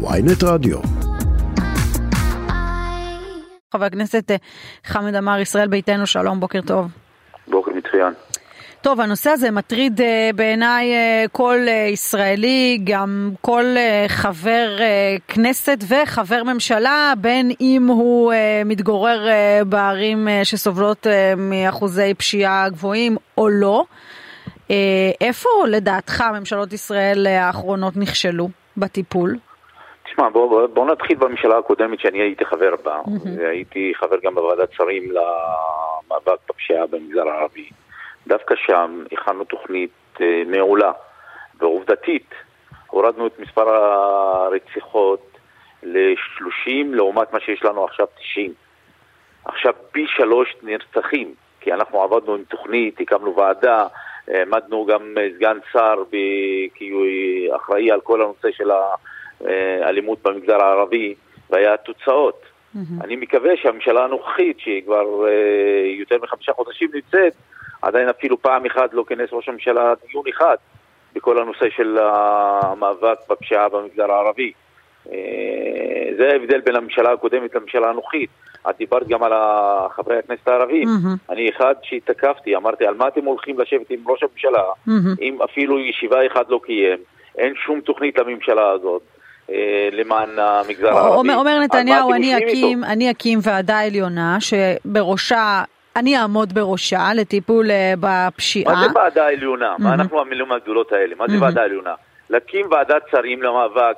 ויינט רדיו. חבר הכנסת אה, חמד עמאר, ישראל ביתנו, שלום, בוקר טוב. בוקר מצוין. טוב, הנושא הזה מטריד uh, בעיניי uh, כל ישראלי, גם כל חבר כנסת וחבר ממשלה, בין אם הוא מתגורר בערים שסובלות מאחוזי פשיעה גבוהים או לא. איפה לדעתך ממשלות ישראל האחרונות נכשלו בטיפול? תשמע, בוא, בוא נתחיל בממשלה הקודמת שאני הייתי חבר בה, mm-hmm. הייתי חבר גם בוועדת שרים למאבק בפשיעה במגזר הערבי. דווקא שם הכנו תוכנית אה, מעולה ועובדתית. הורדנו את מספר הרציחות ל-30 לעומת מה שיש לנו עכשיו 90. עכשיו פי שלוש נרצחים, כי אנחנו עבדנו עם תוכנית, הקמנו ועדה, העמדנו גם סגן שר כי הוא אחראי על כל הנושא של האלימות במגזר הערבי, והיה תוצאות. Mm-hmm. אני מקווה שהממשלה הנוכחית, שהיא כבר אה, יותר מחמישה חודשים נמצאת, עדיין אפילו פעם אחת לא כנס ראש הממשלה דיון אחד בכל הנושא של המאבק בפשיעה במגזר הערבי. אה, זה ההבדל בין הממשלה הקודמת לממשלה הנוכחית. את דיברת גם על חברי הכנסת הערבים. Mm-hmm. אני אחד שהתקפתי, אמרתי, על מה אתם הולכים לשבת עם ראש הממשלה, mm-hmm. אם אפילו ישיבה אחת לא קיים, אין שום תוכנית לממשלה הזאת. אה, למען המגזר הערבי. אומר, אומר נתניהו, אני אקים, אני אקים ועדה עליונה שבראשה אני אעמוד בראשה לטיפול אה, בפשיעה. מה זה ועדה עליונה? Mm-hmm. מה אנחנו המילים הגדולות האלה? מה זה mm-hmm. ועדה עליונה? להקים ועדת שרים למאבק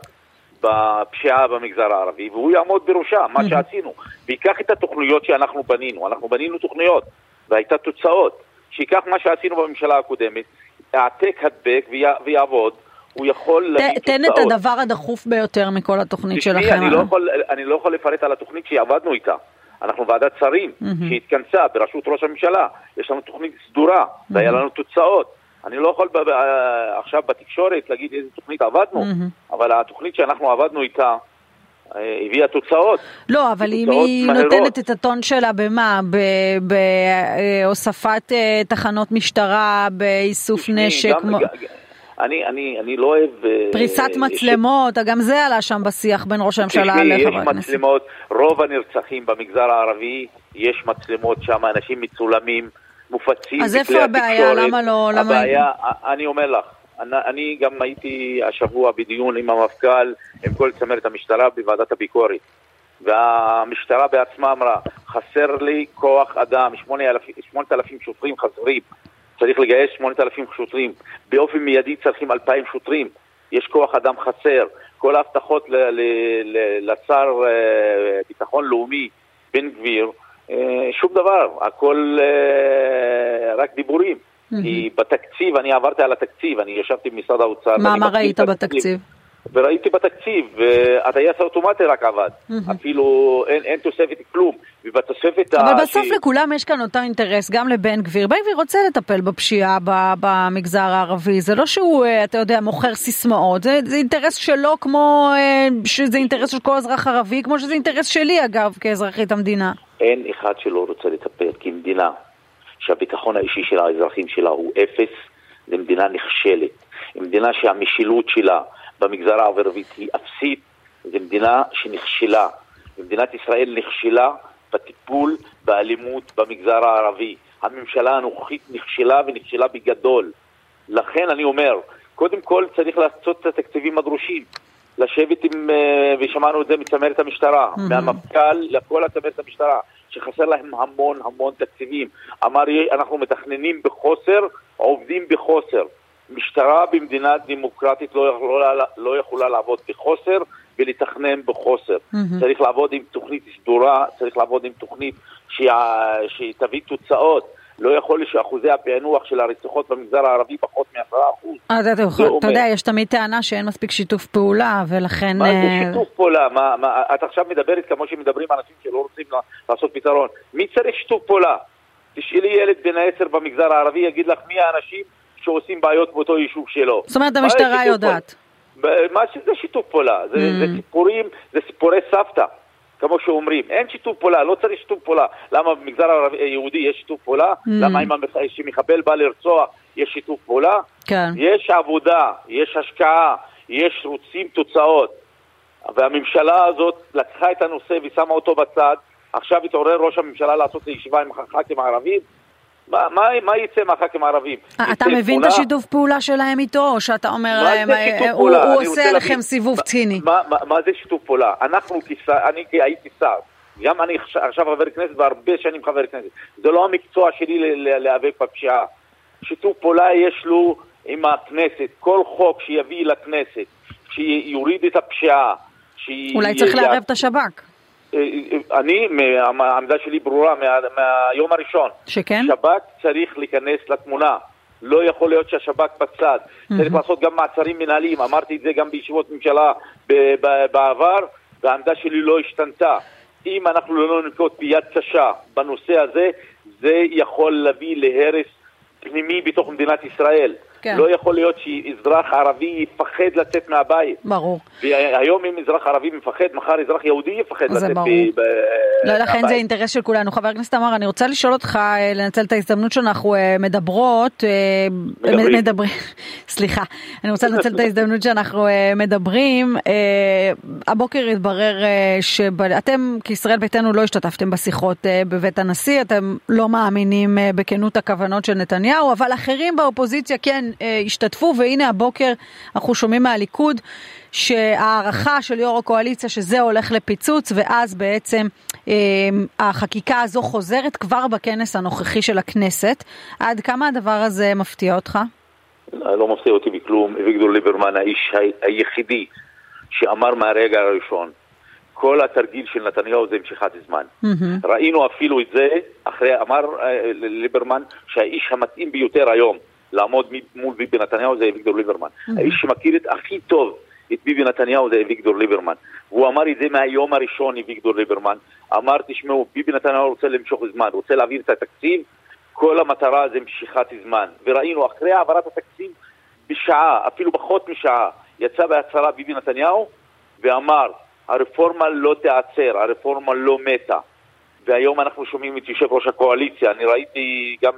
בפשיעה במגזר הערבי, והוא יעמוד בראשה, מה. שעשינו. ויקח את התוכניות שאנחנו בנינו. אנחנו בנינו תוכניות, והייתה תוצאות. שיקח מה שעשינו בממשלה הקודמת, העתק הדבק ויעבוד. הוא יכול להביא תוצאות. תן את הדבר הדחוף ביותר מכל התוכנית שלכם. אני לא, יכול, אני לא יכול לפרט על התוכנית שעבדנו איתה. אנחנו ועדת שרים mm-hmm. שהתכנסה בראשות ראש הממשלה, יש לנו תוכנית סדורה mm-hmm. והיה לנו תוצאות. אני לא יכול ב- עכשיו בתקשורת להגיד איזה תוכנית עבדנו, mm-hmm. אבל התוכנית שאנחנו עבדנו איתה אה, הביאה תוצאות. לא, אבל אם היא מהרות. נותנת את הטון שלה במה? בהוספת אה, תחנות משטרה, באיסוף נשק? גם, כמו... אני, אני, אני לא אוהב... אה, פריסת מצלמות, ש... גם זה עלה שם בשיח בין ראש הממשלה לחברי הכנסת. יש מצלמות, רוב הנרצחים במגזר הערבי, יש מצלמות שם, אנשים מצולמים, מופצים אז איפה הבעיה? למה לא? הבעיה, למה... אני אומר לך, אני גם הייתי השבוע בדיון עם המפכ"ל, עם כל צמרת המשטרה בוועדת הביקורת. והמשטרה בעצמה אמרה, חסר לי כוח אדם, 8,000 שוטרים חסרים. צריך לגייס 8,000 שוטרים, באופן מיידי צריכים 2,000 שוטרים, יש כוח אדם חסר, כל ההבטחות לשר אה, ביטחון לאומי, בן גביר, אה, שום דבר, הכל אה, רק דיבורים. כי בתקציב, אני עברתי על התקציב, אני ישבתי במשרד האוצר. מה, מה ראית בתקציב? וראיתי בתקציב, הטייס האוטומטי רק עבד, אפילו אין, אין תוספת כלום, ובתוספת... אבל ה... בסוף ש... לכולם יש כאן אותו אינטרס, גם לבן גביר. בן גביר רוצה לטפל בפשיעה במגזר הערבי, זה לא שהוא, אה, אתה יודע, מוכר סיסמאות, זה, זה אינטרס שלו כמו אה, שזה אינטרס של כל אזרח ערבי, כמו שזה אינטרס שלי אגב, כאזרחית המדינה. אין אחד שלא רוצה לטפל, כי מדינה שהביטחון האישי של האזרחים שלה הוא אפס, זו מדינה נכשלת. מדינה שהמשילות שלה במגזר הערבי היא אפסית, זו מדינה שנכשלה. מדינת ישראל נכשלה בטיפול באלימות במגזר הערבי. הממשלה הנוכחית נכשלה ונכשלה בגדול. לכן אני אומר, קודם כל צריך לעשות את התקציבים הדרושים. לשבת עם, אה, ושמענו את זה מצמרת המשטרה, mm-hmm. מהמפכ"ל לכל צמרת המשטרה, שחסר להם המון המון תקציבים. אמר, אנחנו מתכננים בחוסר, עובדים בחוסר. משטרה במדינה דמוקרטית לא יכולה, לא יכולה לעבוד בחוסר ולתכנן בחוסר. Mm-hmm. צריך לעבוד עם תוכנית סדורה, צריך לעבוד עם תוכנית שתביא תוצאות. לא יכול להיות שאחוזי הפענוח של הרציחות במגזר הערבי פחות מ-10%. אה, אתה, יודע, יש תמיד טענה שאין מספיק שיתוף פעולה, ולכן... מה זה אה, שיתוף פעולה? מה, מה, את עכשיו מדברת כמו שמדברים אנשים שלא רוצים לעשות פתרון. מי צריך שיתוף פעולה? תשאלי ילד בן העשר במגזר הערבי, יגיד לך מי האנשים שעושים בעיות באותו יישוב שלו. זאת אומרת, המשטרה יודעת. מה שזה שיתוף פעולה, זה, mm. זה סיפורים, זה סיפורי סבתא, כמו שאומרים. אין שיתוף פעולה, לא צריך שיתוף פעולה. למה במגזר היהודי יש שיתוף פעולה? Mm. למה אם מחבל בא לרצוח יש שיתוף פעולה? כן. יש עבודה, יש השקעה, יש רוצים תוצאות. והממשלה הזאת לקחה את הנושא ושמה אותו בצד, עכשיו התעורר ראש הממשלה לעשות ישיבה עם הח"כים הערבים, מה, מה, מה יצא מהח"כים הערבים? אה, אתה מבין את השיתוף פעולה שלהם איתו, או שאתה אומר להם, אה, הוא, הוא עושה להבין, סיבוב מה, ציני? מה, מה, מה זה שיתוף פעולה? אנחנו, כשר, אני הייתי שר, גם אני עכשיו חבר כנסת והרבה שנים חבר כנסת. זה לא המקצוע שלי להיאבק בפשיעה. שיתוף פעולה יש לו עם הכנסת. כל חוק שיביא לכנסת, שיוריד את הפשיעה, אולי צריך לערב את השב"כ. אני, העמדה שלי ברורה מה, מהיום הראשון. שכן? שב"כ צריך להיכנס לתמונה. לא יכול להיות שהשב"כ בצד. Mm-hmm. צריך לעשות גם מעצרים מנהליים. אמרתי את זה גם בישיבות ממשלה בעבר, והעמדה שלי לא השתנתה. אם אנחנו לא ננקוט ביד קשה בנושא הזה, זה יכול להביא להרס פנימי בתוך מדינת ישראל. כן. לא יכול להיות שאזרח ערבי יפחד לצאת מהבית. ברור. והיום אם אזרח ערבי מפחד, מחר אזרח יהודי יפחד לצאת ברור. ב... לא, לכן זה אינטרס של כולנו. חבר הכנסת אמר, אני רוצה לשאול אותך, אה, לנצל את ההזדמנות שאנחנו אה, מדברות, אה, מדברים, מדברים סליחה, אני רוצה לנצל את ההזדמנות שאנחנו מדברים. הבוקר התברר שאתם כישראל ביתנו לא השתתפתם בשיחות בבית הנשיא, אתם לא מאמינים בכנות הכוונות של נתניהו, אבל אחרים באופוזיציה כן אה, השתתפו, והנה הבוקר אנחנו שומעים מהליכוד שההערכה של יו"ר הקואליציה שזה הולך לפיצוץ, ואז בעצם אה, החקיקה הזו חוזרת כבר בכנס הנוכחי של הכנסת. עד כמה הדבר הזה מפתיע אותך? לא, לא מפתיע אותי בכלום. אביגדור ליברמן האיש היחידי שאמר מהרגע הראשון כל התרגיל של נתניהו זה משיכת זמן. Mm-hmm. ראינו אפילו את זה, אחרי, אמר אה, ליברמן שהאיש המתאים ביותר היום לעמוד מול ביבי נתניהו זה אביגדור ליברמן. Mm-hmm. האיש שמכיר את הכי טוב את ביבי נתניהו זה אביגדור ליברמן. הוא אמר את זה מהיום הראשון, אביגדור ליברמן. אמר, תשמעו, ביבי נתניהו רוצה למשוך זמן, רוצה להעביר את התקציב, כל המטרה זה משיכת זמן. וראינו, אחרי העברת התקציב, בשעה, אפילו פחות משעה, יצא בהצהרה ביבי נתניהו ואמר, הרפורמה לא תיעצר, הרפורמה לא מתה. והיום אנחנו שומעים את יושב ראש הקואליציה, אני ראיתי גם,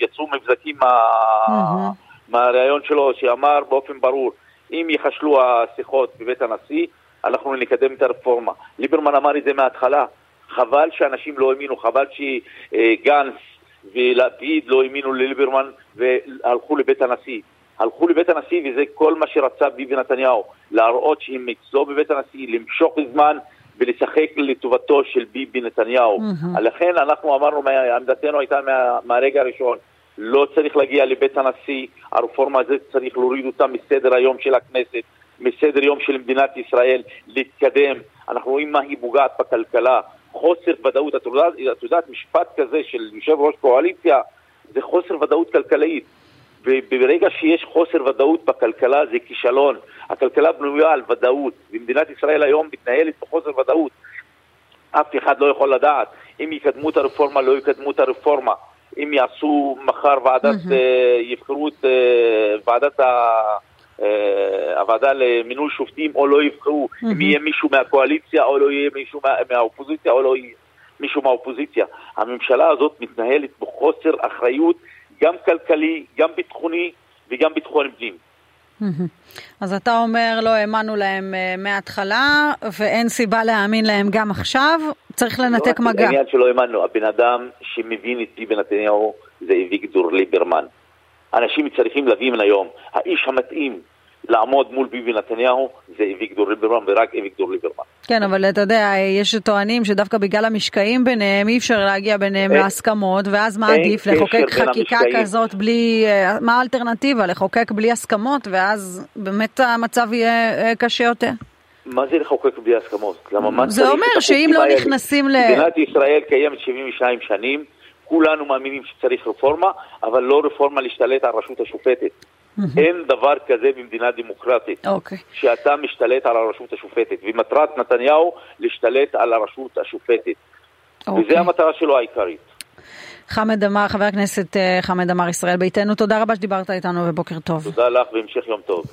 יצאו מבזקים מה... mm-hmm. מהריאיון שלו, שאמר באופן ברור, אם ייחשלו השיחות בבית הנשיא, אנחנו נקדם את הרפורמה. ליברמן אמר את זה מההתחלה, חבל שאנשים לא האמינו, חבל שגנץ ולפיד לא האמינו לליברמן והלכו לבית הנשיא. הלכו לבית הנשיא וזה כל מה שרצה ביבי נתניהו, להראות שהם אצלו בבית הנשיא, למשוך זמן ולשחק לטובתו של ביבי נתניהו. Mm-hmm. לכן אנחנו אמרנו, עמדתנו הייתה מה, מהרגע הראשון, לא צריך להגיע לבית הנשיא, הרפורמה הזאת צריך להוריד אותה מסדר היום של הכנסת, מסדר יום של מדינת ישראל, להתקדם. אנחנו רואים מה היא פוגעת בכלכלה, חוסר ודאות. את יודעת, משפט כזה של יושב ראש קואליציה זה חוסר ודאות כלכלית. וברגע שיש חוסר ודאות בכלכלה זה כישלון. הכלכלה בנויה על ודאות, ומדינת ישראל היום מתנהלת בחוסר ודאות. אף אחד לא יכול לדעת אם יקדמו את הרפורמה, לא יקדמו את הרפורמה. אם יעשו מחר ועדת, mm-hmm. יבחרו את uh, ועדת ה... uh, הוועדה למינוי שופטים או לא יבחרו, mm-hmm. אם יהיה מישהו מהקואליציה או לא יהיה מישהו מה, מהאופוזיציה או לא יהיה מישהו מהאופוזיציה. הממשלה הזאת מתנהלת בחוסר אחריות גם כלכלי, גם ביטחוני וגם ביטחון פנים. אז אתה אומר לא האמנו להם uh, מההתחלה ואין סיבה להאמין להם גם עכשיו, צריך לנתק לא מגע. העניין שלא האמנו, הבן אדם שמבין את ביבי נתניהו זה אביגדור ליברמן. אנשים צריכים להבין היום, האיש המתאים לעמוד מול ביבי נתניהו זה אביגדור ליברמן ורק אביגדור ליברמן. כן, אבל אתה יודע, יש טוענים שדווקא בגלל המשקעים ביניהם אי אפשר להגיע ביניהם להסכמות, ואז מה עדיף? לחוקק חקיקה כזאת בלי... אה, מה האלטרנטיבה? לחוקק בלי הסכמות, ואז באמת המצב יהיה אה, קשה יותר? מה זה לחוקק בלי הסכמות? למה מה זה אומר שאם לא נכנסים ל... מדינת ישראל קיימת 72 שנים, כולנו מאמינים שצריך רפורמה, אבל לא רפורמה להשתלט על רשות השופטת. אין דבר כזה במדינה דמוקרטית, okay. אוקיי. שאתה משתלט על הרשות השופטת, ומטרת נתניהו להשתלט על הרשות השופטת. Okay. אוקיי. המטרה שלו העיקרית. חמד עמאר, חבר הכנסת אה, חמד עמאר, ישראל ביתנו, תודה רבה שדיברת איתנו ובוקר טוב. תודה לך והמשך יום טוב.